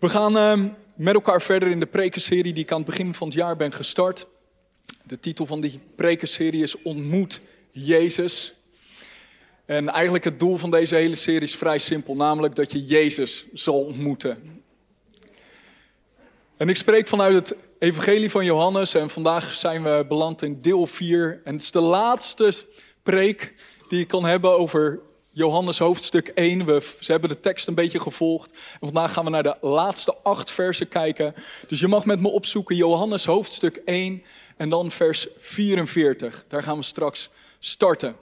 We gaan ehm, met elkaar verder in de prekenserie die ik aan het begin van het jaar ben gestart. De titel van die prekenserie is Ontmoet Jezus. En eigenlijk het doel van deze hele serie is vrij simpel, namelijk dat je Jezus zal ontmoeten. En ik spreek vanuit het Evangelie van Johannes en vandaag zijn we beland in deel 4. En het is de laatste preek die ik kan hebben over Johannes hoofdstuk 1. We, ze hebben de tekst een beetje gevolgd. En vandaag gaan we naar de laatste acht versen kijken. Dus je mag met me opzoeken Johannes hoofdstuk 1 en dan vers 44. Daar gaan we straks starten.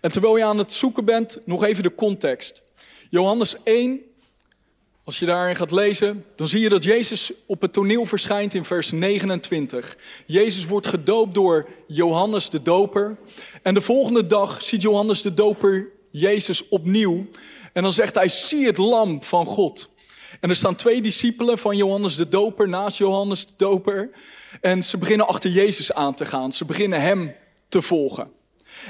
En terwijl je aan het zoeken bent, nog even de context. Johannes 1, als je daarin gaat lezen, dan zie je dat Jezus op het toneel verschijnt in vers 29. Jezus wordt gedoopt door Johannes de Doper. En de volgende dag ziet Johannes de Doper Jezus opnieuw. En dan zegt hij, zie het lam van God. En er staan twee discipelen van Johannes de Doper naast Johannes de Doper. En ze beginnen achter Jezus aan te gaan. Ze beginnen hem te volgen.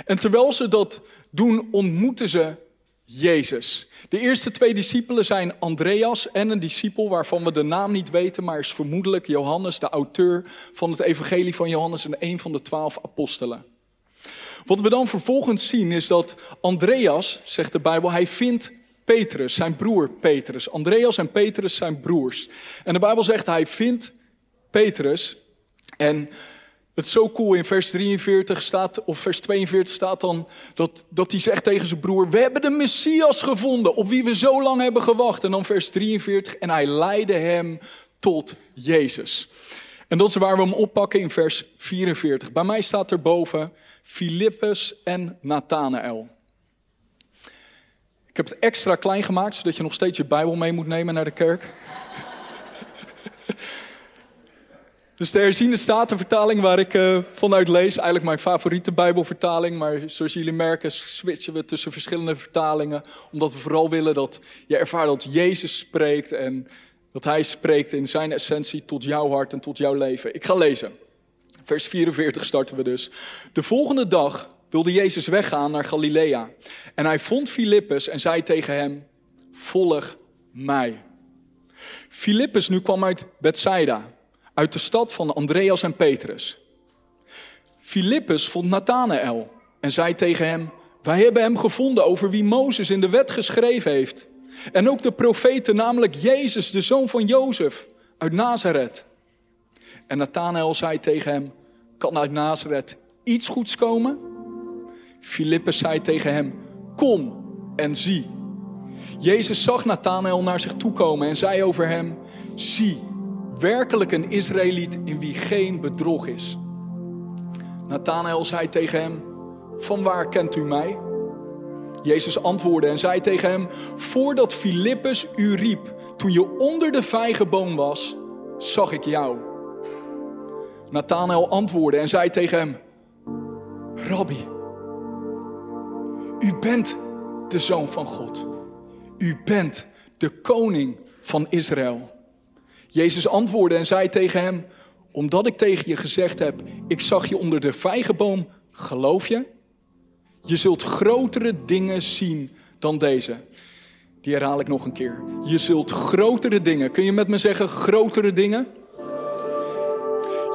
En terwijl ze dat doen, ontmoeten ze Jezus. De eerste twee discipelen zijn Andreas en een discipel waarvan we de naam niet weten, maar is vermoedelijk Johannes, de auteur van het Evangelie van Johannes en een van de twaalf apostelen. Wat we dan vervolgens zien is dat Andreas, zegt de Bijbel, hij vindt Petrus, zijn broer Petrus. Andreas en Petrus zijn broers. En de Bijbel zegt hij vindt Petrus. En het is zo cool, in vers 43 staat, of vers 42 staat dan, dat, dat hij zegt tegen zijn broer, we hebben de Messias gevonden, op wie we zo lang hebben gewacht. En dan vers 43, en hij leidde hem tot Jezus. En dat is waar we hem oppakken in vers 44. Bij mij staat er boven Filippus en Nathanael. Ik heb het extra klein gemaakt, zodat je nog steeds je Bijbel mee moet nemen naar de kerk. Dus de herziende statenvertaling waar ik uh, vanuit lees, eigenlijk mijn favoriete Bijbelvertaling, maar zoals jullie merken switchen we tussen verschillende vertalingen, omdat we vooral willen dat je ervaart dat Jezus spreekt en dat Hij spreekt in zijn essentie tot jouw hart en tot jouw leven. Ik ga lezen. Vers 44 starten we dus. De volgende dag wilde Jezus weggaan naar Galilea. En hij vond Filippus en zei tegen hem, volg mij. Filippus nu kwam uit Bethsaida, uit de stad van Andreas en Petrus. Filippus vond Nathanael en zei tegen hem, wij hebben hem gevonden over wie Mozes in de wet geschreven heeft. En ook de profeten, namelijk Jezus, de zoon van Jozef, uit Nazareth. En Nathanael zei tegen hem, kan uit Nazareth iets goeds komen? Filippus zei tegen hem, kom en zie. Jezus zag Nathanael naar zich toe komen en zei over hem, zie, werkelijk een Israëliet in wie geen bedrog is. Nathanael zei tegen hem, van waar kent u mij? Jezus antwoordde en zei tegen hem, voordat Filippus u riep, toen je onder de vijgenboom was, zag ik jou. Nathanael antwoordde en zei tegen hem: Rabbi, u bent de zoon van God. U bent de koning van Israël. Jezus antwoordde en zei tegen hem: Omdat ik tegen je gezegd heb, ik zag je onder de vijgenboom, geloof je? Je zult grotere dingen zien dan deze. Die herhaal ik nog een keer. Je zult grotere dingen. Kun je met me zeggen grotere dingen?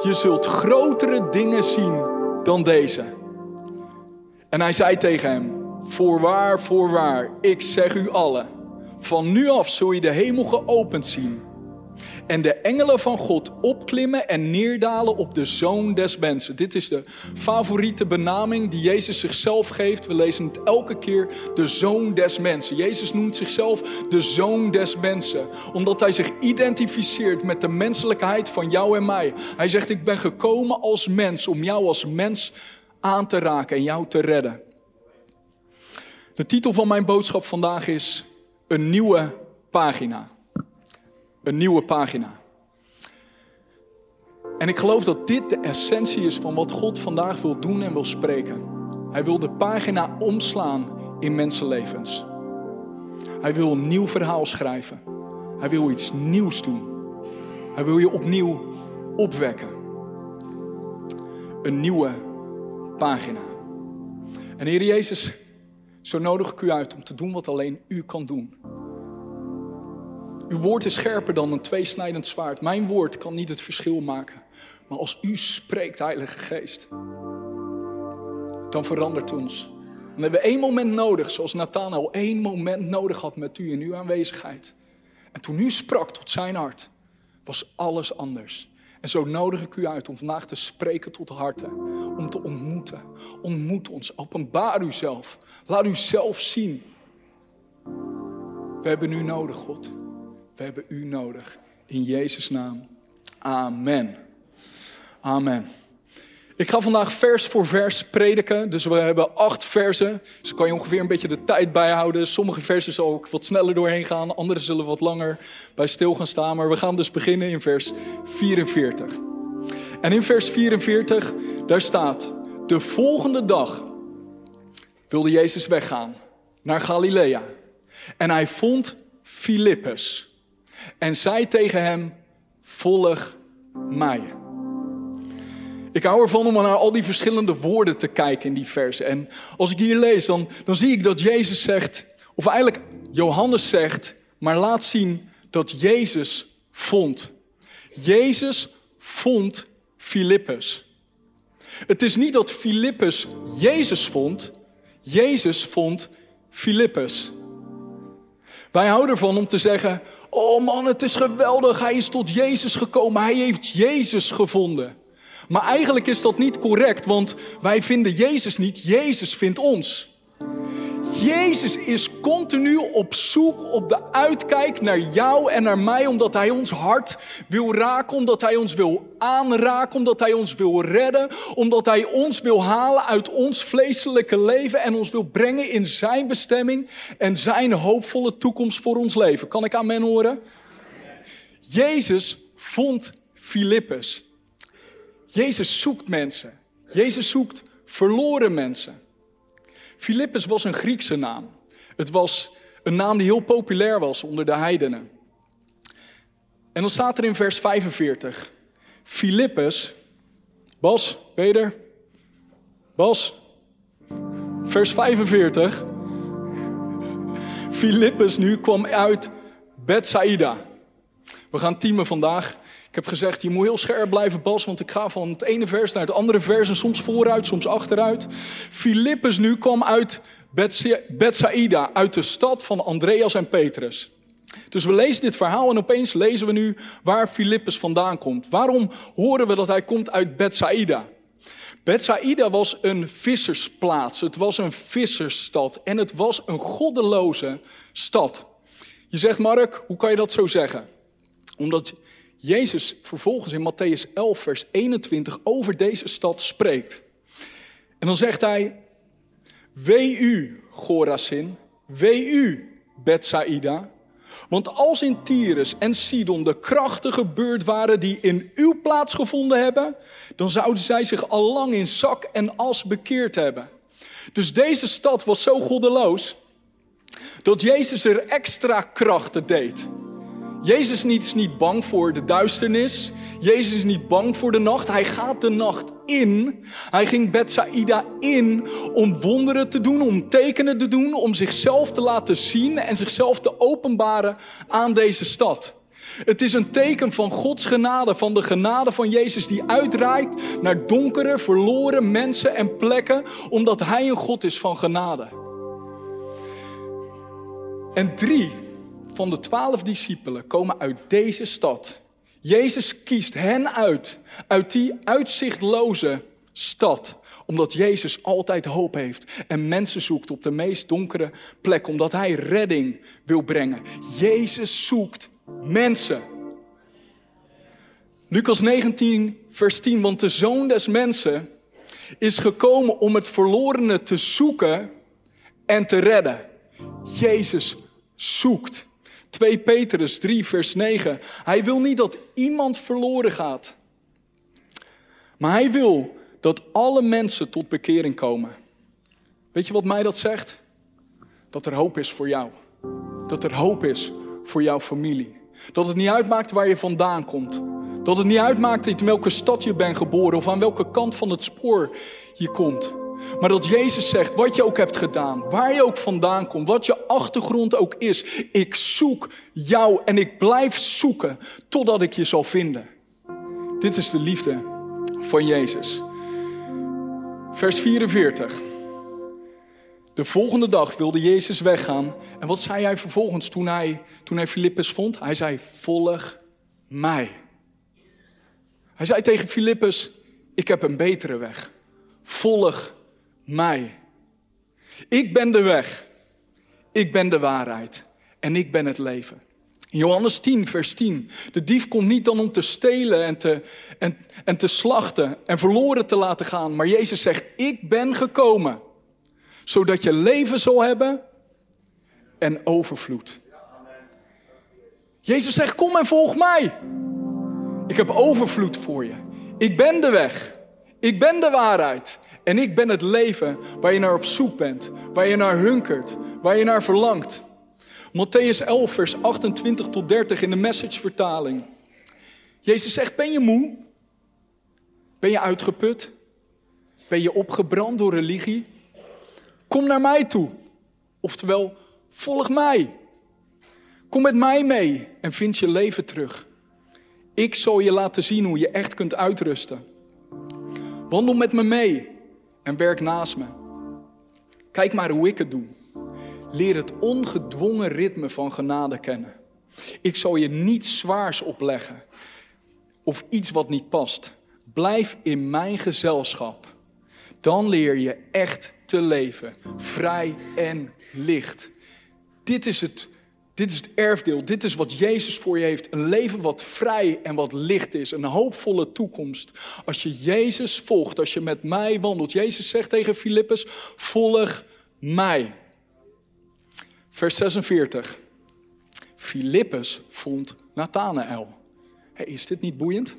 Je zult grotere dingen zien dan deze. En hij zei tegen hem, voorwaar, voorwaar, ik zeg u allen, van nu af zul je de hemel geopend zien en de engelen van God opklimmen en neerdalen op de zoon des mensen. Dit is de favoriete benaming die Jezus zichzelf geeft. We lezen het elke keer, de zoon des mensen. Jezus noemt zichzelf de zoon des mensen, omdat hij zich identificeert met de menselijkheid van jou en mij. Hij zegt, ik ben gekomen als mens om jou als mens aan te raken en jou te redden. De titel van mijn boodschap vandaag is Een nieuwe pagina een nieuwe pagina. En ik geloof dat dit de essentie is van wat God vandaag wil doen en wil spreken. Hij wil de pagina omslaan in mensenlevens. Hij wil een nieuw verhaal schrijven. Hij wil iets nieuws doen. Hij wil je opnieuw opwekken. Een nieuwe pagina. En Heer Jezus, zo nodig ik u uit om te doen wat alleen u kan doen. Uw woord is scherper dan een tweesnijdend zwaard. Mijn woord kan niet het verschil maken. Maar als u spreekt, Heilige Geest, dan verandert ons. Dan hebben we één moment nodig, zoals Nathanael één moment nodig had met u in uw aanwezigheid. En toen u sprak tot zijn hart, was alles anders. En zo nodig ik u uit om vandaag te spreken tot harten. Om te ontmoeten. Ontmoet ons. Openbaar uzelf. Laat u zelf zien. We hebben u nodig, God. We hebben u nodig. In Jezus' naam. Amen. Amen. Ik ga vandaag vers voor vers prediken. Dus we hebben acht versen. Dus kan je ongeveer een beetje de tijd bijhouden. Sommige versen zal ik wat sneller doorheen gaan. Andere zullen wat langer bij stil gaan staan. Maar we gaan dus beginnen in vers 44. En in vers 44, daar staat... De volgende dag wilde Jezus weggaan naar Galilea. En hij vond Filippus. En zei tegen hem, volg mij. Ik hou ervan om naar al die verschillende woorden te kijken in die versen. En als ik hier lees, dan, dan zie ik dat Jezus zegt, of eigenlijk Johannes zegt, maar laat zien dat Jezus vond. Jezus vond Filippus. Het is niet dat Filippus Jezus vond, Jezus vond Filippus. Wij houden ervan om te zeggen, oh man, het is geweldig, hij is tot Jezus gekomen, hij heeft Jezus gevonden. Maar eigenlijk is dat niet correct, want wij vinden Jezus niet, Jezus vindt ons. Jezus is continu op zoek, op de uitkijk naar jou en naar mij, omdat Hij ons hart wil raken, omdat Hij ons wil aanraken, omdat Hij ons wil redden, omdat Hij ons wil halen uit ons vleeselijke leven en ons wil brengen in Zijn bestemming en Zijn hoopvolle toekomst voor ons leven. Kan ik amen horen? Jezus vond Filippus. Jezus zoekt mensen. Jezus zoekt verloren mensen. Filippus was een Griekse naam. Het was een naam die heel populair was onder de heidenen. En dan staat er in vers 45. Filippus, Bas, Peter, Bas, vers 45. Filippus nu kwam uit Bethsaida. We gaan teamen vandaag. Ik heb gezegd, je moet heel scherp blijven, Bas, want ik ga van het ene vers naar het andere vers en soms vooruit, soms achteruit. Filippus nu kwam uit Bethsaida, uit de stad van Andreas en Petrus. Dus we lezen dit verhaal en opeens lezen we nu waar Filippus vandaan komt. Waarom horen we dat hij komt uit Bethsaida? Bethsaida was een vissersplaats, het was een vissersstad en het was een goddeloze stad. Je zegt, Mark, hoe kan je dat zo zeggen? Omdat Jezus vervolgens in Matthäus 11, vers 21 over deze stad spreekt. En dan zegt hij, wee u, Gorazin, wee u, Bethsaida. Want als in Tyrus en Sidon de krachten gebeurd waren die in uw plaats gevonden hebben, dan zouden zij zich al lang in zak en as bekeerd hebben. Dus deze stad was zo goddeloos dat Jezus er extra krachten deed. Jezus is niet bang voor de duisternis. Jezus is niet bang voor de nacht. Hij gaat de nacht in. Hij ging Bethsaida in om wonderen te doen, om tekenen te doen, om zichzelf te laten zien en zichzelf te openbaren aan deze stad. Het is een teken van Gods genade, van de genade van Jezus die uitreikt naar donkere, verloren mensen en plekken, omdat Hij een God is van genade. En drie van de twaalf discipelen komen uit deze stad. Jezus kiest hen uit, uit die uitzichtloze stad omdat Jezus altijd hoop heeft en mensen zoekt op de meest donkere plek, omdat Hij redding wil brengen. Jezus zoekt mensen. Lucas 19, vers 10, want de zoon des mensen is gekomen om het verlorene te zoeken en te redden. Jezus zoekt. 2 Petrus 3, vers 9. Hij wil niet dat iemand verloren gaat. Maar hij wil dat alle mensen tot bekering komen. Weet je wat mij dat zegt? Dat er hoop is voor jou. Dat er hoop is voor jouw familie. Dat het niet uitmaakt waar je vandaan komt. Dat het niet uitmaakt in welke stad je bent geboren of aan welke kant van het spoor je komt. Maar dat Jezus zegt, wat je ook hebt gedaan, waar je ook vandaan komt, wat je achtergrond ook is, ik zoek jou en ik blijf zoeken totdat ik je zal vinden. Dit is de liefde van Jezus. Vers 44. De volgende dag wilde Jezus weggaan. En wat zei hij vervolgens toen hij, toen hij Filippus vond? Hij zei, volg mij. Hij zei tegen Filippus, ik heb een betere weg. Volg mij. Ik ben de weg. Ik ben de waarheid. En ik ben het leven. Johannes 10, vers 10. De dief komt niet dan om te stelen en te, en, en te slachten en verloren te laten gaan. Maar Jezus zegt, ik ben gekomen. Zodat je leven zal hebben en overvloed. Jezus zegt, kom en volg mij. Ik heb overvloed voor je. Ik ben de weg. Ik ben de waarheid. En ik ben het leven waar je naar op zoek bent. Waar je naar hunkert. Waar je naar verlangt. Matthäus 11, vers 28 tot 30 in de message-vertaling. Jezus zegt, ben je moe? Ben je uitgeput? Ben je opgebrand door religie? Kom naar mij toe. Oftewel, volg mij. Kom met mij mee en vind je leven terug. Ik zal je laten zien hoe je echt kunt uitrusten. Wandel met me mee en werk naast me. Kijk maar hoe ik het doe. Leer het ongedwongen ritme van genade kennen. Ik zal je niets zwaars opleggen of iets wat niet past. Blijf in mijn gezelschap. Dan leer je echt te leven, vrij en licht. Dit is het dit is het erfdeel. Dit is wat Jezus voor je heeft. Een leven wat vrij en wat licht is. Een hoopvolle toekomst. Als je Jezus volgt, als je met mij wandelt. Jezus zegt tegen Filippus, volg mij. Vers 46. Filippus vond Nathanael. Is dit niet boeiend?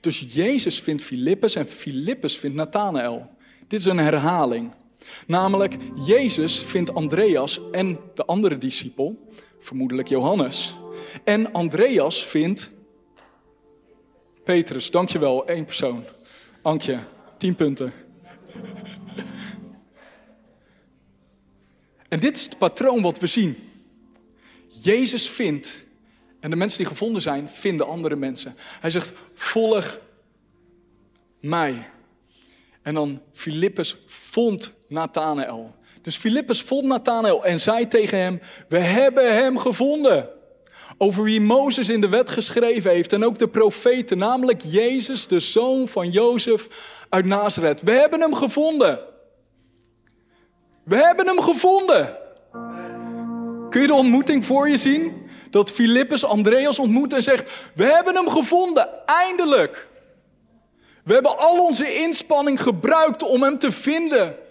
Dus Jezus vindt Filippus en Filippus vindt Nathanael. Dit is een herhaling. Namelijk, Jezus vindt Andreas en de andere discipel vermoedelijk Johannes. En Andreas vindt Petrus. Dankjewel, één persoon. Ankje, tien punten. En dit is het patroon wat we zien. Jezus vindt, en de mensen die gevonden zijn, vinden andere mensen. Hij zegt, volg mij. En dan Filippus vond Nathanael. Dus Filippus vond Nathanael en zei tegen hem: We hebben hem gevonden. Over wie Mozes in de wet geschreven heeft en ook de profeten, namelijk Jezus, de zoon van Jozef uit Nazareth. We hebben hem gevonden. We hebben hem gevonden. Kun je de ontmoeting voor je zien? Dat Filippus Andreas ontmoet en zegt: We hebben hem gevonden, eindelijk. We hebben al onze inspanning gebruikt om hem te vinden.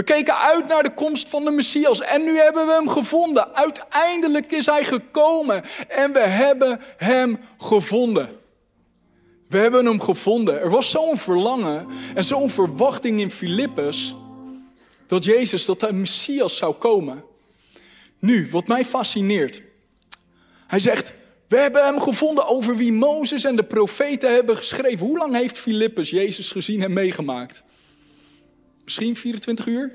We keken uit naar de komst van de Messias en nu hebben we hem gevonden. Uiteindelijk is hij gekomen en we hebben hem gevonden. We hebben hem gevonden. Er was zo'n verlangen en zo'n verwachting in Filippus dat Jezus, dat de Messias zou komen. Nu, wat mij fascineert. Hij zegt, we hebben hem gevonden over wie Mozes en de profeten hebben geschreven. Hoe lang heeft Filippus Jezus gezien en meegemaakt? Misschien 24 uur?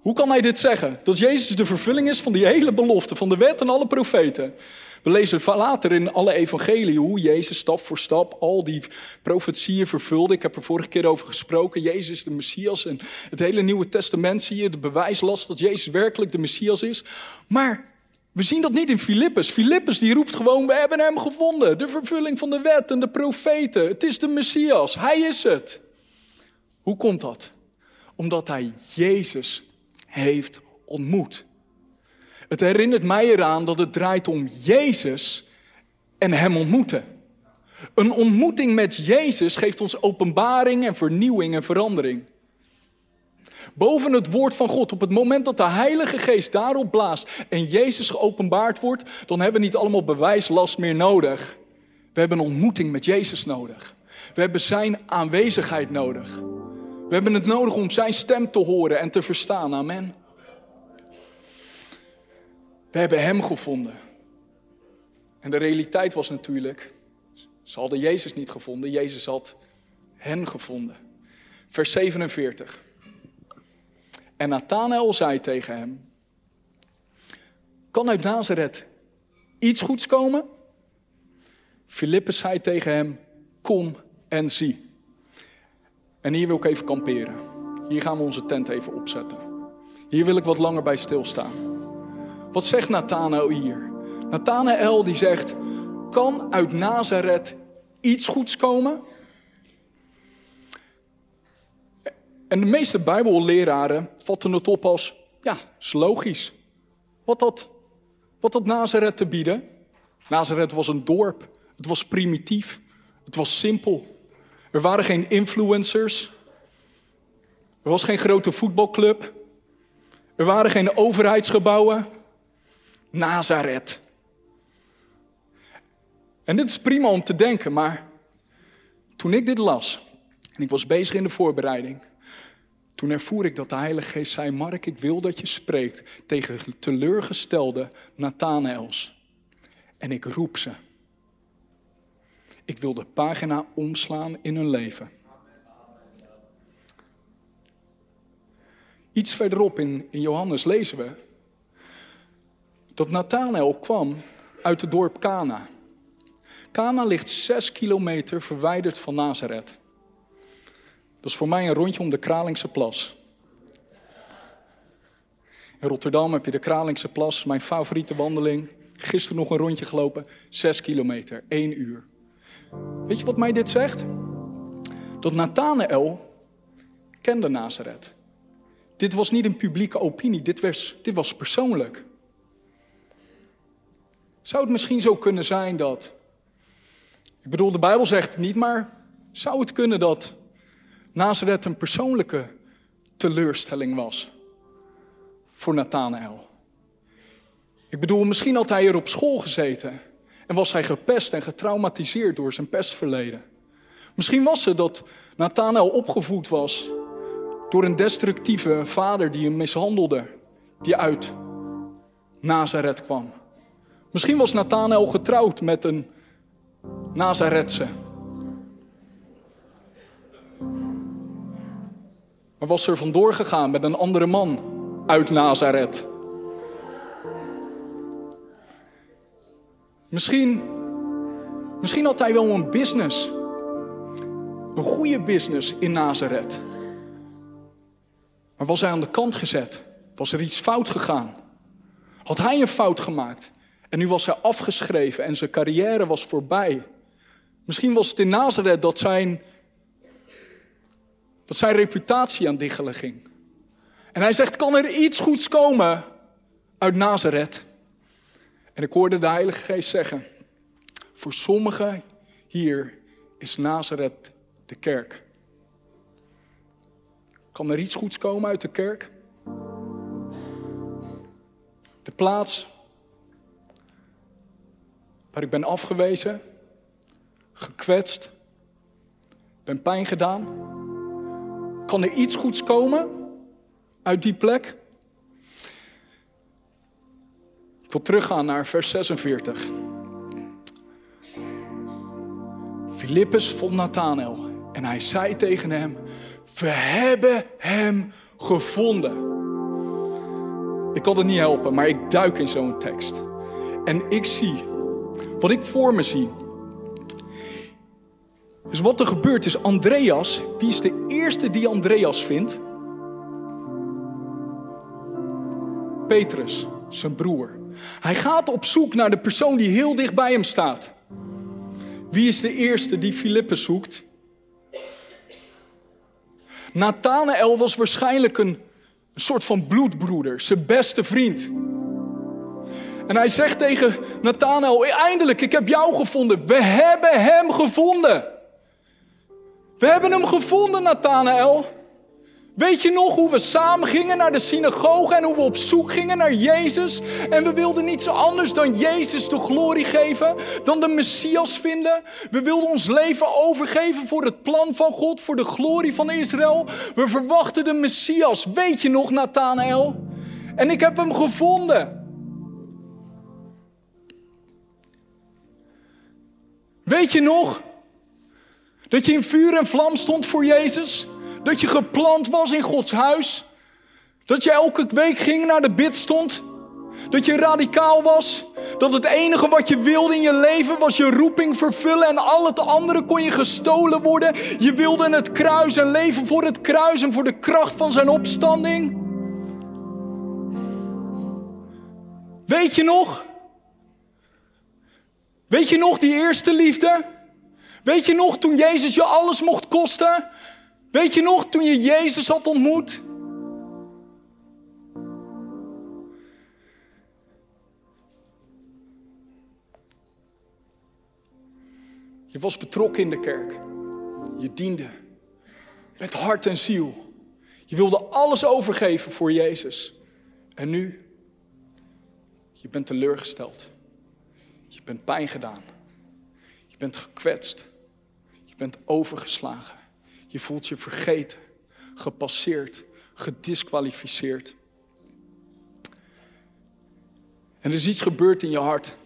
Hoe kan hij dit zeggen? Dat Jezus de vervulling is van die hele belofte, van de wet en alle profeten. We lezen later in alle evangelieën hoe Jezus stap voor stap al die profetieën vervulde. Ik heb er vorige keer over gesproken. Jezus de Messias en het hele Nieuwe Testament zie je de bewijslast dat Jezus werkelijk de Messias is. Maar we zien dat niet in Filippus. Filippus die roept gewoon, we hebben hem gevonden. De vervulling van de wet en de profeten. Het is de Messias. Hij is het. Hoe komt dat? Omdat hij Jezus heeft ontmoet. Het herinnert mij eraan dat het draait om Jezus en Hem ontmoeten. Een ontmoeting met Jezus geeft ons openbaring en vernieuwing en verandering. Boven het woord van God, op het moment dat de Heilige Geest daarop blaast en Jezus geopenbaard wordt, dan hebben we niet allemaal bewijslast meer nodig. We hebben een ontmoeting met Jezus nodig. We hebben Zijn aanwezigheid nodig. We hebben het nodig om zijn stem te horen en te verstaan. Amen. We hebben hem gevonden. En de realiteit was natuurlijk, ze hadden Jezus niet gevonden, Jezus had hen gevonden. vers 47. En Nathanael zei tegen hem: Kan uit Nazareth iets goeds komen? Filippus zei tegen hem: Kom en zie. En hier wil ik even kamperen. Hier gaan we onze tent even opzetten. Hier wil ik wat langer bij stilstaan. Wat zegt Nathanael hier? Nathanael die zegt: Kan uit Nazareth iets goeds komen? En de meeste Bijbelleraren vatten het op als: ja, is logisch. Wat had, wat had Nazareth te bieden? Nazareth was een dorp. Het was primitief. Het was simpel. Er waren geen influencers. Er was geen grote voetbalclub. Er waren geen overheidsgebouwen. Nazareth. En dit is prima om te denken, maar toen ik dit las en ik was bezig in de voorbereiding, toen ervoer ik dat de Heilige Geest zei: Mark, ik wil dat je spreekt tegen teleurgestelde Nathanaels. En ik roep ze. Ik wil de pagina omslaan in hun leven. Iets verderop in, in Johannes lezen we dat Nathanael kwam uit het dorp Cana. Cana ligt zes kilometer verwijderd van Nazareth. Dat is voor mij een rondje om de Kralingse Plas. In Rotterdam heb je de Kralingse Plas, mijn favoriete wandeling. Gisteren nog een rondje gelopen, zes kilometer, één uur. Weet je wat mij dit zegt? Dat Nathanael kende Nazareth. Dit was niet een publieke opinie, dit was, dit was persoonlijk. Zou het misschien zo kunnen zijn dat. Ik bedoel, de Bijbel zegt het niet, maar zou het kunnen dat Nazareth een persoonlijke teleurstelling was voor Nathanael? Ik bedoel, misschien had hij er op school gezeten en was hij gepest en getraumatiseerd door zijn pestverleden. Misschien was het dat Nathanael opgevoed was door een destructieve vader die hem mishandelde, die uit Nazareth kwam. Misschien was Nathanael getrouwd met een Nazaretse. Maar was er vandoor gegaan met een andere man uit Nazareth. Misschien, misschien had hij wel een business. Een goede business in Nazareth. Maar was hij aan de kant gezet? Was er iets fout gegaan? Had hij een fout gemaakt? En nu was hij afgeschreven en zijn carrière was voorbij. Misschien was het in Nazareth dat zijn, dat zijn reputatie aan diggelen ging. En hij zegt, kan er iets goeds komen uit Nazareth? En ik hoorde de Heilige Geest zeggen, voor sommigen hier is Nazareth de kerk. Kan er iets goeds komen uit de kerk? De plaats waar ik ben afgewezen, gekwetst, ben pijn gedaan. Kan er iets goeds komen uit die plek? Wil teruggaan naar vers 46. Filippus vond Nathanael en hij zei tegen hem: We hebben hem gevonden. Ik kan het niet helpen, maar ik duik in zo'n tekst. En ik zie, wat ik voor me zie. Dus wat er gebeurt is, Andreas, wie is de eerste die Andreas vindt? Petrus, zijn broer. Hij gaat op zoek naar de persoon die heel dicht bij hem staat. Wie is de eerste die Filippus zoekt? Nathanael was waarschijnlijk een, soort van bloedbroeder, zijn beste vriend. En hij zegt tegen Nathanael, eindelijk, ik heb jou gevonden. We hebben hem gevonden. We hebben hem gevonden, Nathanael. Weet je nog hoe we samen gingen naar de synagoge en hoe we op zoek gingen naar Jezus? En we wilden niets anders dan Jezus de glorie geven, dan de Messias vinden. We wilden ons leven overgeven voor het plan van God, voor de glorie van Israël. We verwachten de Messias. Weet je nog, Nathanael? En ik heb hem gevonden. Weet je nog dat je in vuur en vlam stond voor Jezus? Dat je geplant was in Gods huis? Dat je elke week ging naar de bid stond? Dat je radicaal was? Dat het enige wat je wilde in je leven was je roeping vervullen en al het andere kon je gestolen worden? Je wilde het kruis en leven voor het kruis en voor de kracht van zijn opstanding? Weet je nog? Weet je nog die eerste liefde? Weet je nog toen Jezus je alles mocht kosten? Weet je nog toen je Jezus had ontmoet? Je was betrokken in de kerk. Je diende met hart en ziel. Je wilde alles overgeven voor Jezus. En nu, je bent teleurgesteld. Je bent pijn gedaan. Je bent gekwetst. Je bent overgeslagen. Je voelt je vergeten, gepasseerd, gedisqualificeerd. En er is iets gebeurd in je hart.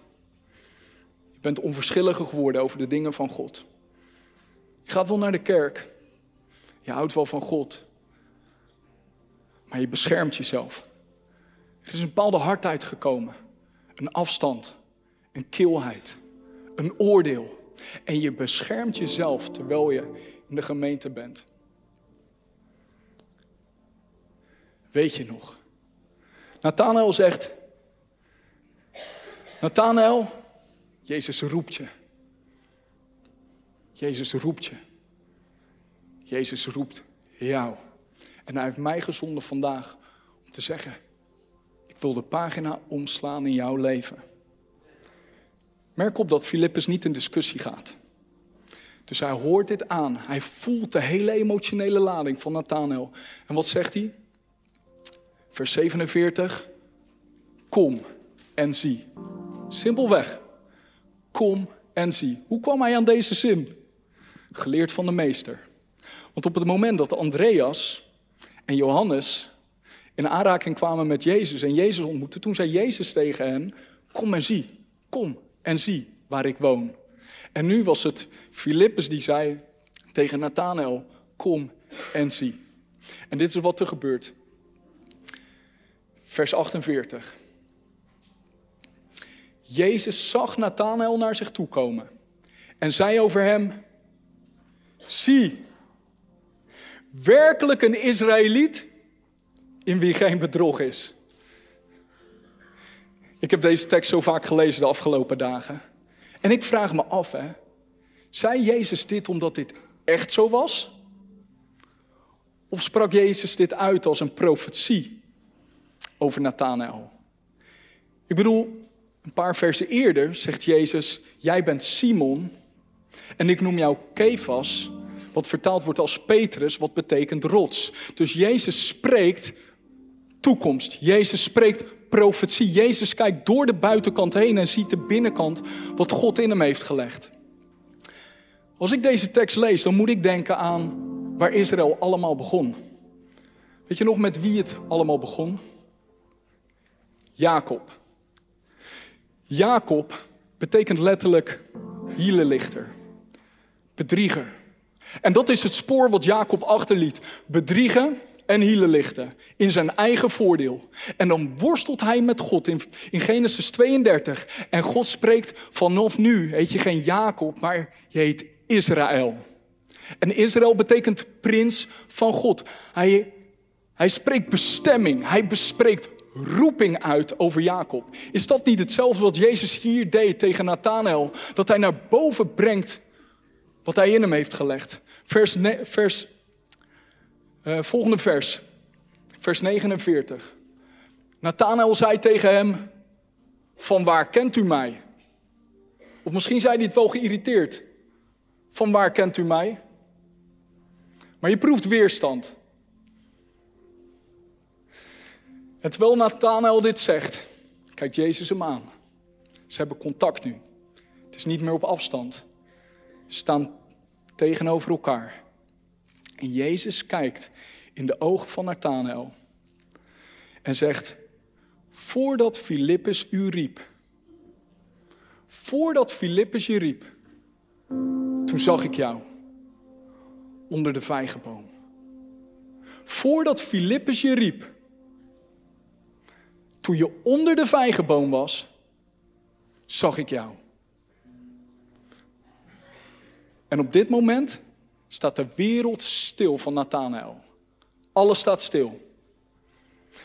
Je bent onverschilliger geworden over de dingen van God. Je gaat wel naar de kerk. Je houdt wel van God. Maar je beschermt jezelf. Er is een bepaalde hardheid gekomen. Een afstand. Een kilheid. Een oordeel. En je beschermt jezelf terwijl je de gemeente bent. Weet je nog? Nathanael zegt: Nathanael, Jezus roept je. Jezus roept je. Jezus roept jou. En hij heeft mij gezonden vandaag om te zeggen: Ik wil de pagina omslaan in jouw leven. Merk op dat Filippus niet in discussie gaat. Dus hij hoort dit aan. Hij voelt de hele emotionele lading van Nathanael. En wat zegt hij? Vers 47. Kom en zie. Simpelweg. Kom en zie. Hoe kwam hij aan deze zin? Geleerd van de meester. Want op het moment dat Andreas en Johannes in aanraking kwamen met Jezus en Jezus ontmoetten, toen zei Jezus tegen hen: Kom en zie. Kom en zie waar ik woon. En nu was het Filippus die zei tegen Nathanael, kom en zie. En dit is wat er gebeurt. Vers 48. Jezus zag Nathanael naar zich toe komen en zei over hem, zie, werkelijk een Israëliet in wie geen bedrog is. Ik heb deze tekst zo vaak gelezen de afgelopen dagen. En ik vraag me af, hè, zei Jezus dit omdat dit echt zo was? Of sprak Jezus dit uit als een profetie over Nathanael? Ik bedoel, een paar versen eerder zegt Jezus: Jij bent Simon en ik noem jou Kefas, wat vertaald wordt als Petrus, wat betekent rots. Dus Jezus spreekt toekomst. Jezus spreekt profetie. Jezus kijkt door de buitenkant heen en ziet de binnenkant wat God in hem heeft gelegd. Als ik deze tekst lees, dan moet ik denken aan waar Israël allemaal begon. Weet je nog met wie het allemaal begon? Jacob. Jacob betekent letterlijk hielenlichter, bedrieger. En dat is het spoor wat Jacob achterliet. Bedriegen en hielen lichten in zijn eigen voordeel. En dan worstelt hij met God in, in Genesis 32. En God spreekt vanaf nu, heet je geen Jacob, maar je heet Israël. En Israël betekent prins van God. Hij, hij spreekt bestemming, hij bespreekt roeping uit over Jacob. Is dat niet hetzelfde wat Jezus hier deed tegen Nathanael? Dat hij naar boven brengt wat hij in hem heeft gelegd. Vers, vers uh, volgende vers, vers 49. Nathanael zei tegen hem, van waar kent u mij? Of misschien zei hij het wel geïrriteerd. Van waar kent u mij? Maar je proeft weerstand. Terwijl Nathanael dit zegt, kijkt Jezus hem aan. Ze hebben contact nu. Het is niet meer op afstand. Ze staan tegenover elkaar. En Jezus kijkt in de ogen van Nathanael en zegt: Voordat Filippus u riep, voordat Filippus je riep, toen zag ik jou onder de vijgenboom. voordat Filippus je riep, toen je onder de vijgenboom was, zag ik jou. En op dit moment staat de wereld stil van Nathanael. Alles staat stil.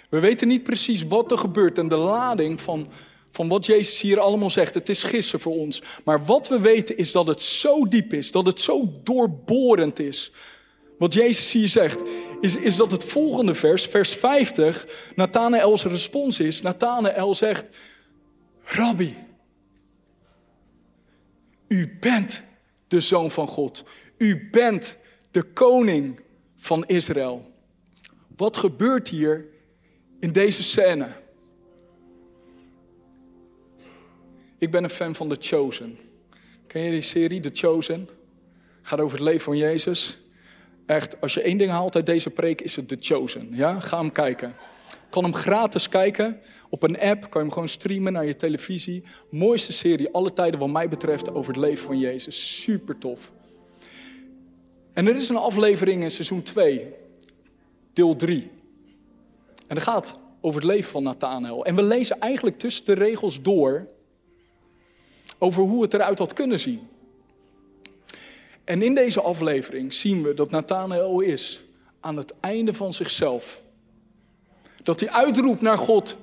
We weten niet precies wat er gebeurt en de lading van, van wat Jezus hier allemaal zegt. Het is gissen voor ons. Maar wat we weten is dat het zo diep is, dat het zo doorborend is. Wat Jezus hier zegt, is, is dat het volgende vers, vers 50, Nathanael's respons is. Nathanael zegt, Rabbi, u bent de Zoon van God. U bent de koning van Israël. Wat gebeurt hier in deze scène? Ik ben een fan van The Chosen. Ken je die serie, The Chosen? Gaat over het leven van Jezus. Echt, als je één ding haalt uit deze preek, is het The Chosen. Ja, ga hem kijken. Kan hem gratis kijken. Op een app kan je hem gewoon streamen naar je televisie. Mooiste serie, alle tijden wat mij betreft, over het leven van Jezus. Super tof. En er is een aflevering in seizoen 2, deel 3. En dat gaat over het leven van Nathanael. En we lezen eigenlijk tussen de regels door over hoe het eruit had kunnen zien. En in deze aflevering zien we dat Nathanael is aan het einde van zichzelf. Dat hij uitroept naar God: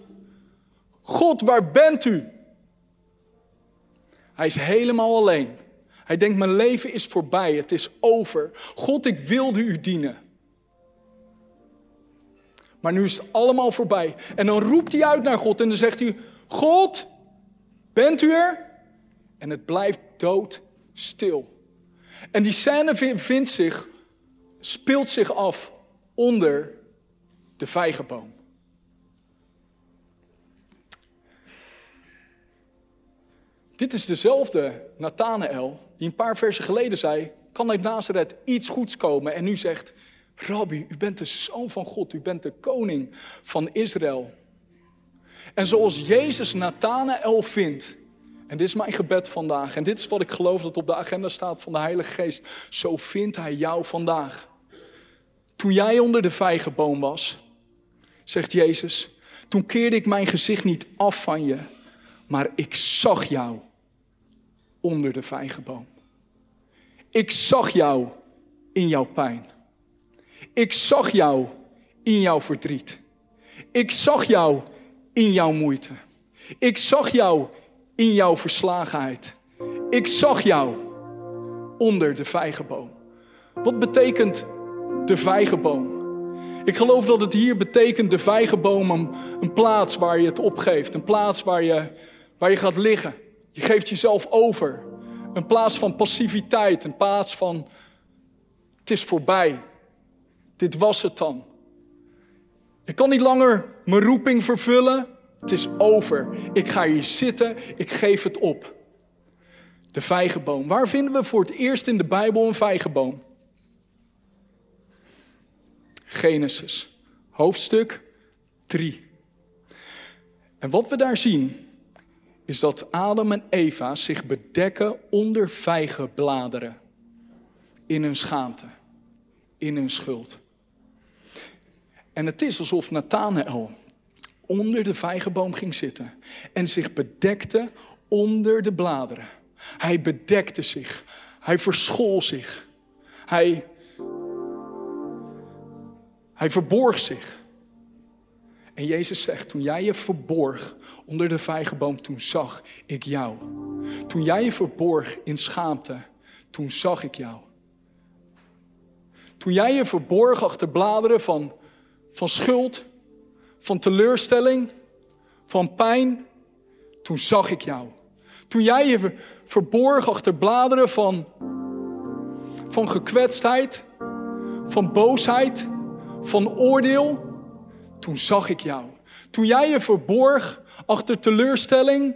God, waar bent u? Hij is helemaal alleen. Hij denkt, mijn leven is voorbij, het is over. God, ik wilde u dienen. Maar nu is het allemaal voorbij. En dan roept hij uit naar God en dan zegt hij, God, bent u er? En het blijft doodstil. En die scène vindt zich, speelt zich af onder de vijgenboom. Dit is dezelfde Nathanael die een paar versen geleden zei: kan uit Nazareth iets goeds komen? En nu zegt: Rabbi, u bent de zoon van God, u bent de koning van Israël. En zoals Jezus Nathanael vindt, en dit is mijn gebed vandaag, en dit is wat ik geloof dat op de agenda staat van de Heilige Geest, zo vindt Hij jou vandaag. Toen jij onder de vijgenboom was, zegt Jezus, toen keerde ik mijn gezicht niet af van je, maar ik zag jou onder de vijgenboom. Ik zag jou in jouw pijn. Ik zag jou in jouw verdriet. Ik zag jou in jouw moeite. Ik zag jou in jouw verslagenheid. Ik zag jou onder de vijgenboom. Wat betekent de vijgenboom? Ik geloof dat het hier betekent de vijgenboom een, een plaats waar je het opgeeft. Een plaats waar je, waar je gaat liggen. Je geeft jezelf over. Een plaats van passiviteit, een plaats van het is voorbij. Dit was het dan. Ik kan niet langer mijn roeping vervullen. Het is over. Ik ga hier zitten. Ik geef het op. De vijgenboom. Waar vinden we voor het eerst in de Bijbel een vijgenboom? Genesis, hoofdstuk 3. En wat we daar zien, is dat Adam en Eva zich bedekken onder vijgenbladeren. In hun schaamte, in hun schuld. En het is alsof Nathanael onder de vijgenboom ging zitten en zich bedekte onder de bladeren. Hij bedekte zich, hij verschool zich, hij, hij verborg zich. En Jezus zegt, toen jij je verborg onder de vijgenboom, toen zag ik jou. Toen jij je verborg in schaamte, toen zag ik jou. Toen jij je verborg achter bladeren van, van schuld, van teleurstelling, van pijn, toen zag ik jou. Toen jij je verborg achter bladeren van, van gekwetstheid, van boosheid, van oordeel, toen zag ik jou. Toen jij je verborg achter teleurstelling,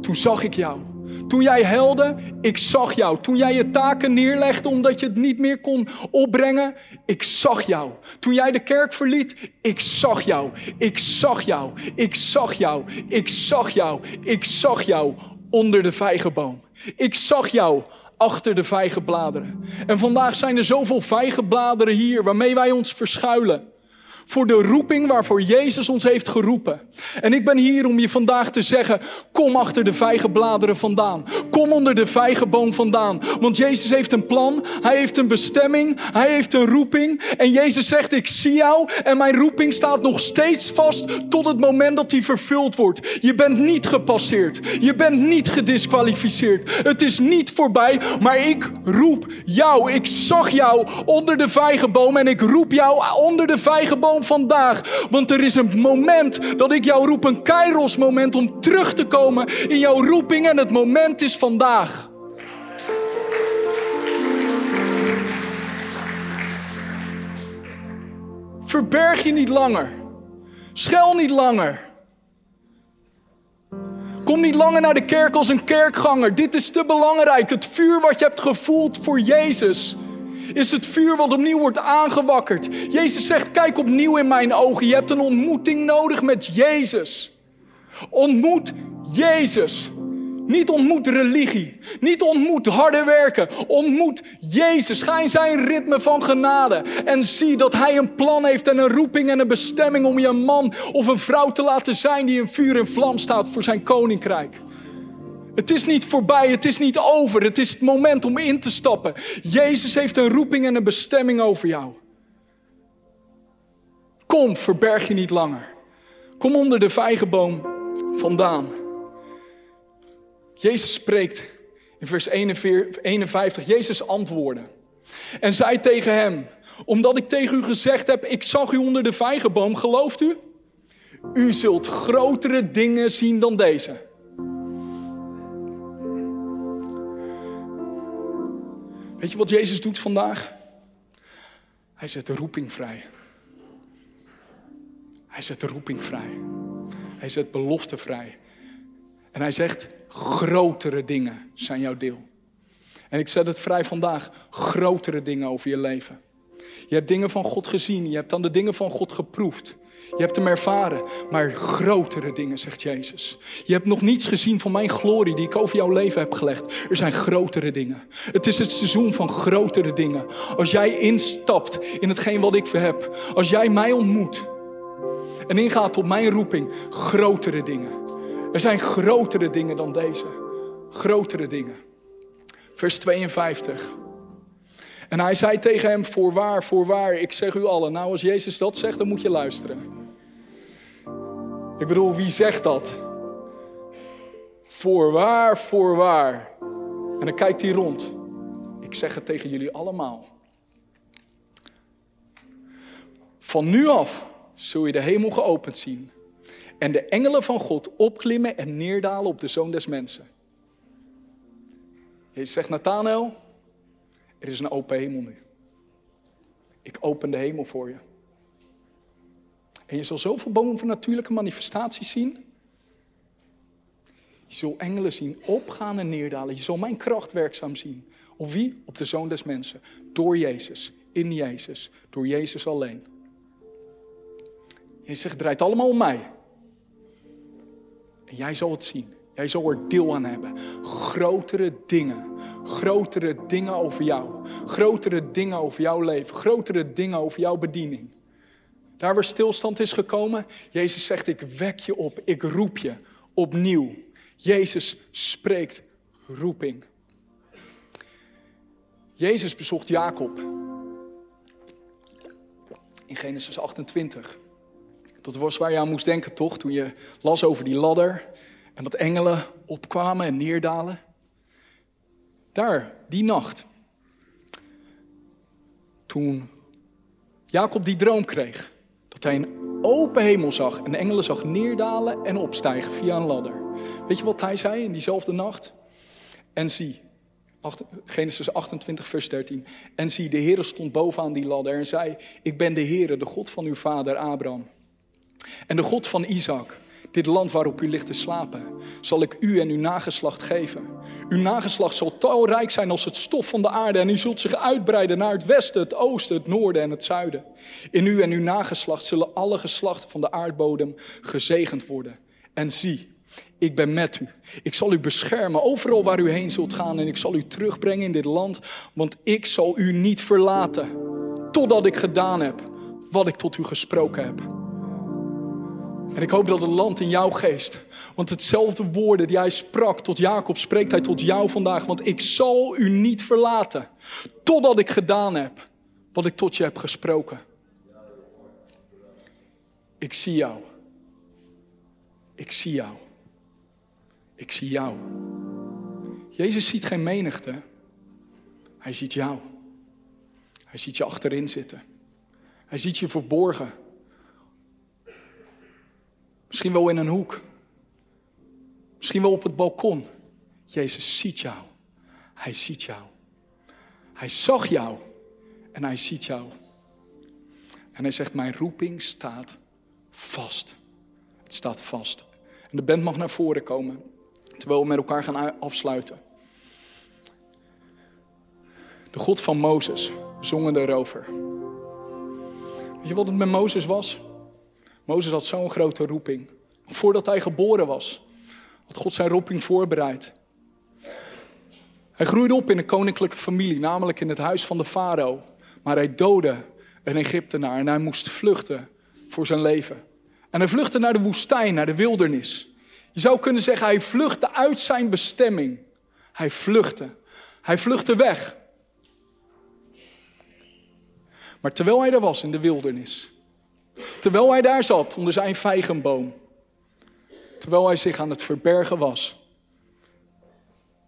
toen zag ik jou. Toen jij helde, ik zag jou. Toen jij je taken neerlegde omdat je het niet meer kon opbrengen, ik zag jou. Toen jij de kerk verliet, ik zag jou. Ik zag jou. Ik zag jou. Ik zag jou. Ik zag jou onder de vijgenboom. Ik zag jou achter de vijgenbladeren. En vandaag zijn er zoveel vijgenbladeren hier waarmee wij ons verschuilen voor de roeping waarvoor Jezus ons heeft geroepen. En ik ben hier om je vandaag te zeggen: kom achter de vijgenbladeren vandaan. Kom onder de vijgenboom vandaan. Want Jezus heeft een plan, hij heeft een bestemming, hij heeft een roeping. En Jezus zegt: Ik zie jou en mijn roeping staat nog steeds vast tot het moment dat die vervuld wordt. Je bent niet gepasseerd, je bent niet gedisqualificeerd. Het is niet voorbij, maar ik roep jou. Ik zag jou onder de vijgenboom en ik roep jou onder de vijgenboom vandaag. Want er is een moment dat ik jou roep, een kairos moment om terug te komen in jouw roeping. En het moment is vandaag. Verberg je niet langer. Schel niet langer. Kom niet langer naar de kerk als een kerkganger. Dit is te belangrijk. Het vuur wat je hebt gevoeld voor Jezus is het vuur wat opnieuw wordt aangewakkerd. Jezus zegt: Kijk opnieuw in mijn ogen. Je hebt een ontmoeting nodig met Jezus. Ontmoet Jezus. Niet ontmoet religie. Niet ontmoet harde werken. Ontmoet Jezus. Ga in zijn ritme van genade. En zie dat hij een plan heeft en een roeping en een bestemming om je een man of een vrouw te laten zijn die in vuur en vlam staat voor zijn koninkrijk. Het is niet voorbij, het is niet over. Het is het moment om in te stappen. Jezus heeft een roeping en een bestemming over jou. Kom, verberg je niet langer. Kom onder de vijgenboom vandaan. Jezus spreekt in vers 51. Jezus antwoordde en zei tegen hem: Omdat ik tegen u gezegd heb, ik zag u onder de vijgenboom, gelooft u? U zult grotere dingen zien dan deze. Weet je wat Jezus doet vandaag? Hij zet de roeping vrij. Hij zet de roeping vrij. Hij zet belofte vrij. En hij zegt, grotere dingen zijn jouw deel. En ik zet het vrij vandaag, grotere dingen over je leven. Je hebt dingen van God gezien, je hebt dan de dingen van God geproefd. Je hebt hem ervaren, maar grotere dingen, zegt Jezus. Je hebt nog niets gezien van mijn glorie die ik over jouw leven heb gelegd. Er zijn grotere dingen. Het is het seizoen van grotere dingen. Als jij instapt in hetgeen wat ik heb, als jij mij ontmoet en ingaat op mijn roeping, grotere dingen. Er zijn grotere dingen dan deze. Grotere dingen. Vers 52. En hij zei tegen hem: Voorwaar, voorwaar, ik zeg u allen. Nou, als Jezus dat zegt, dan moet je luisteren. Ik bedoel, wie zegt dat? Voorwaar, voorwaar. En dan kijkt hij rond. Ik zeg het tegen jullie allemaal. Van nu af zul je de hemel geopend zien. En de engelen van God opklimmen en neerdalen op de zoon des mensen. Jezus zegt, Nathanael, er is een open hemel nu. Ik open de hemel voor je. En je zal zoveel bovennatuurlijke manifestaties zien. Je zult engelen zien opgaan en neerdalen. Je zal mijn kracht werkzaam zien. Op wie? Op de zoon des mensen. Door Jezus. In Jezus. Door Jezus alleen. Je zegt, het draait allemaal om mij. En jij zal het zien. Jij zal er deel aan hebben. Grotere dingen. Grotere dingen over jou. Grotere dingen over jouw leven. Grotere dingen over jouw bediening. Daar waar stilstand is gekomen, Jezus zegt, ik wek je op, ik roep je opnieuw. Jezus spreekt roeping. Jezus bezocht Jacob in Genesis 28. Dat was waar je aan moest denken, toch? Toen je las over die ladder en dat engelen opkwamen en neerdalen. Daar, die nacht. Toen Jacob die droom kreeg. Dat hij een open hemel zag en de engelen zag neerdalen en opstijgen via een ladder. Weet je wat hij zei in diezelfde nacht? En zie, Genesis 28, vers 13. En zie, de Heer stond bovenaan die ladder en zei: Ik ben de Heer, de God van uw vader Abraham. En de God van Isaac. Dit land waarop u ligt te slapen, zal ik u en uw nageslacht geven. Uw nageslacht zal talrijk zijn als het stof van de aarde en u zult zich uitbreiden naar het westen, het oosten, het noorden en het zuiden. In u en uw nageslacht zullen alle geslachten van de aardbodem gezegend worden. En zie, ik ben met u. Ik zal u beschermen overal waar u heen zult gaan en ik zal u terugbrengen in dit land, want ik zal u niet verlaten totdat ik gedaan heb wat ik tot u gesproken heb. En ik hoop dat het land in jouw geest, want hetzelfde woorden die hij sprak tot Jacob, spreekt hij tot jou vandaag, want ik zal u niet verlaten totdat ik gedaan heb wat ik tot je heb gesproken. Ik zie jou. Ik zie jou. Ik zie jou. Jezus ziet geen menigte. Hij ziet jou. Hij ziet je achterin zitten. Hij ziet je verborgen. Misschien wel in een hoek. Misschien wel op het balkon. Jezus ziet jou. Hij ziet jou. Hij zag jou en hij ziet jou. En hij zegt, mijn roeping staat vast. Het staat vast. En de band mag naar voren komen, terwijl we met elkaar gaan afsluiten. De God van Mozes, zongen erover. Weet je wat het met Mozes was? Mozes had zo'n grote roeping. Voordat hij geboren was, had God zijn roeping voorbereid. Hij groeide op in een koninklijke familie, namelijk in het huis van de farao. Maar hij doodde een Egyptenaar en hij moest vluchten voor zijn leven. En hij vluchtte naar de woestijn, naar de wildernis. Je zou kunnen zeggen, hij vluchtte uit zijn bestemming. Hij vluchtte. Hij vluchtte weg. Maar terwijl hij er was in de wildernis, terwijl hij daar zat onder zijn vijgenboom, terwijl hij zich aan het verbergen was,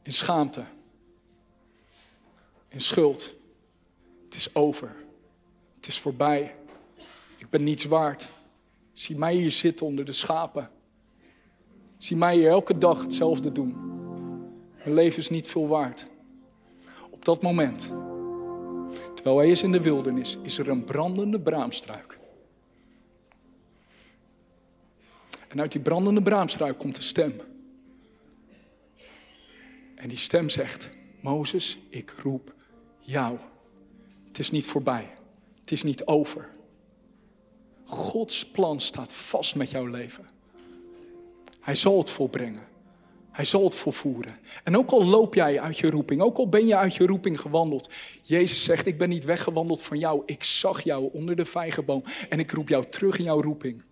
in schaamte, in schuld, het is over, het is voorbij, ik ben niets waard. Zie mij hier zitten onder de schapen. Zie mij hier elke dag hetzelfde doen. Mijn leven is niet veel waard. Op dat moment Terwijl hij is in de wildernis, is er een brandende braamstruik. En uit die brandende braamstruik komt een stem. En die stem zegt: Mozes, ik roep jou. Het is niet voorbij. Het is niet over. Gods plan staat vast met jouw leven. Hij zal het volbrengen. Hij zal het volvoeren. En ook al loop jij uit je roeping, ook al ben je uit je roeping gewandeld. Jezus zegt, ik ben niet weggewandeld van jou. Ik zag jou onder de vijgenboom en ik roep jou terug in jouw roeping.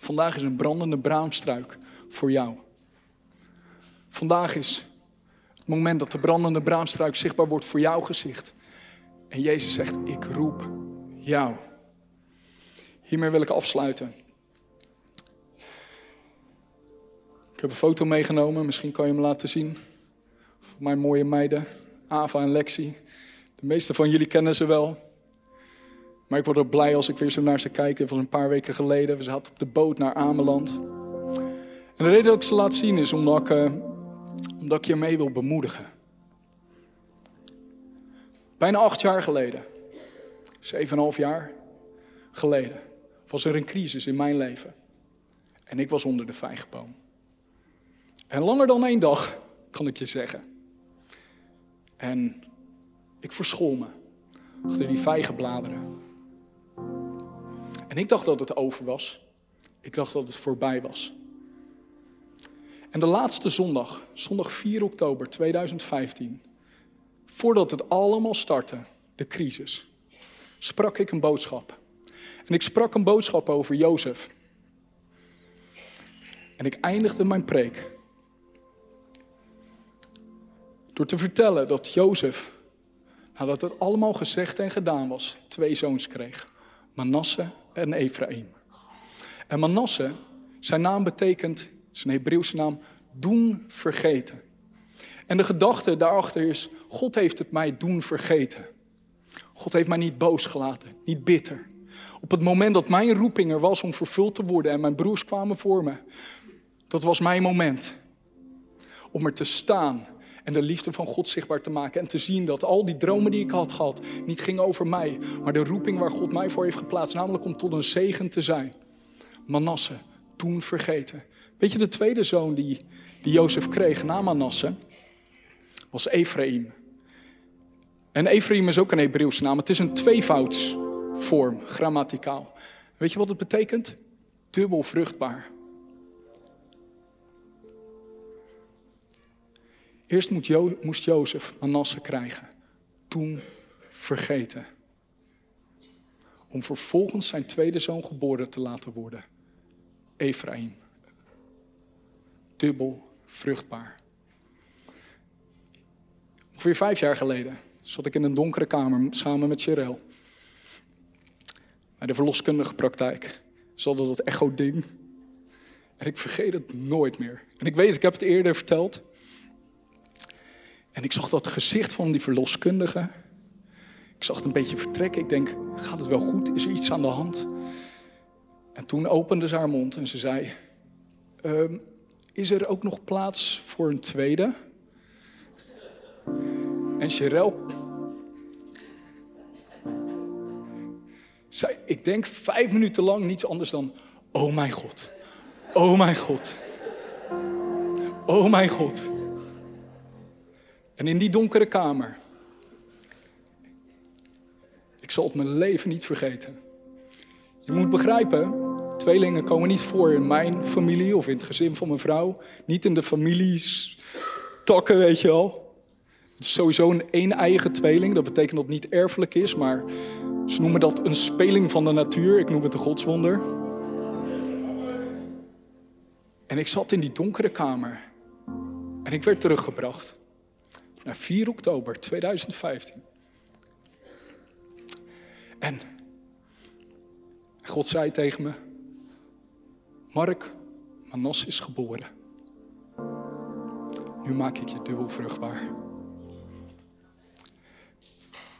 Vandaag is een brandende braamstruik voor jou. Vandaag is het moment dat de brandende braamstruik zichtbaar wordt voor jouw gezicht. En Jezus zegt, ik roep jou. Hiermee wil ik afsluiten. Ik heb een foto meegenomen, misschien kan je hem laten zien. Van mijn mooie meiden, Ava en Lexi. De meeste van jullie kennen ze wel. Maar ik word ook blij als ik weer zo naar ze kijk. Dit was een paar weken geleden. We zaten op de boot naar Ameland. En de reden dat ik ze laat zien is omdat ik, uh, omdat ik je mee wil bemoedigen. Bijna acht jaar geleden, zeven en half jaar geleden, was er een crisis in mijn leven. En ik was onder de vijgenboom. En langer dan één dag, kan ik je zeggen. En ik verschool me achter die vijgenbladeren. En ik dacht dat het over was. Ik dacht dat het voorbij was. En de laatste zondag, zondag 4 oktober 2015, voordat het allemaal startte, de crisis, sprak ik een boodschap. En ik sprak een boodschap over Jozef. En ik eindigde mijn preek door te vertellen dat Jozef, nadat het allemaal gezegd en gedaan was, twee zoons kreeg. Manasse en Ephraim. En Manasse, zijn naam betekent, zijn Hebreeuwse naam, doen vergeten. En de gedachte daarachter is, God heeft het mij doen vergeten. God heeft mij niet boos gelaten, niet bitter. Op het moment dat mijn roeping er was om vervuld te worden en mijn broers kwamen voor me, dat was mijn moment om er te staan en de liefde van God zichtbaar te maken. En te zien dat al die dromen die ik had gehad niet gingen over mij. Maar de roeping waar God mij voor heeft geplaatst. Namelijk om tot een zegen te zijn. Manasse, toen vergeten. Weet je, de tweede zoon die, die Jozef kreeg na Manasse was Ephraim. En Ephraim is ook een Hebreeuwse naam. Het is een tweevoudsvorm, grammaticaal. Weet je wat het betekent? Dubbel vruchtbaar. Eerst moest, jo moest Jozef Manasse krijgen, toen vergeten. Om vervolgens zijn tweede zoon geboren te laten worden, Ephraim. Dubbel vruchtbaar. Ongeveer vijf jaar geleden zat ik in een donkere kamer samen met Sherelle. Bij de verloskundige praktijk. Ze dat echo-ding. En ik vergeet het nooit meer. En ik weet, ik heb het eerder verteld. En ik zag dat gezicht van die verloskundige. Ik zag het een beetje vertrekken. Ik denk, gaat het wel goed? Is er iets aan de hand? En toen opende ze haar mond en ze zei... Ehm, is er ook nog plaats voor een tweede? En Sherelle zei, ik denk vijf minuten lang niets anders dan, oh mijn God, oh mijn God, oh mijn God. En in die donkere kamer, ik zal het mijn leven niet vergeten. Je moet begrijpen, tweelingen komen niet voor in mijn familie of in het gezin van mijn vrouw. Niet in de families, takken, weet je wel. Het is sowieso een een-eigen tweeling. Dat betekent dat het niet erfelijk is, maar ze noemen dat een speling van de natuur. Ik noem het een godswonder. En ik zat in die donkere kamer. En ik werd teruggebracht. Naar 4 oktober 2015. En God zei tegen me: Mark, Manas is geboren. Nu maak ik je dubbel vruchtbaar.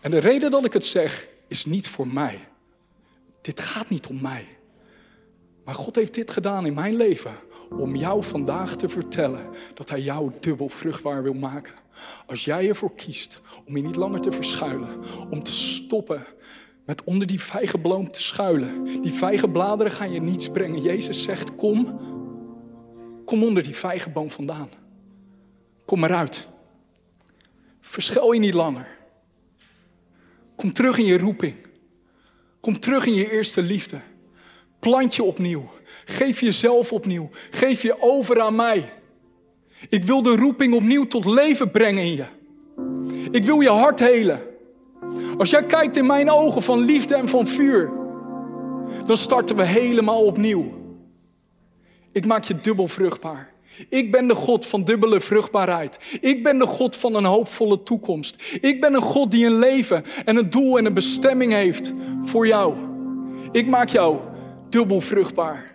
En de reden dat ik het zeg, is niet voor mij. Dit gaat niet om mij. Maar God heeft dit gedaan in mijn leven om jou vandaag te vertellen dat Hij jou dubbel vruchtbaar wil maken. Als jij ervoor kiest om je niet langer te verschuilen, om te stoppen met onder die vijgenboom te schuilen. Die vijgenbladeren gaan je niets brengen. Jezus zegt, kom, kom onder die vijgenboom vandaan. Kom eruit. Verschuil je niet langer. Kom terug in je roeping. Kom terug in je eerste liefde. Plant je opnieuw. Geef jezelf opnieuw. Geef je over aan mij. Ik wil de roeping opnieuw tot leven brengen in je. Ik wil je hart helen. Als jij kijkt in mijn ogen van liefde en van vuur, dan starten we helemaal opnieuw. Ik maak je dubbel vruchtbaar. Ik ben de God van dubbele vruchtbaarheid. Ik ben de God van een hoopvolle toekomst. Ik ben een God die een leven en een doel en een bestemming heeft voor jou. Ik maak jou dubbel vruchtbaar.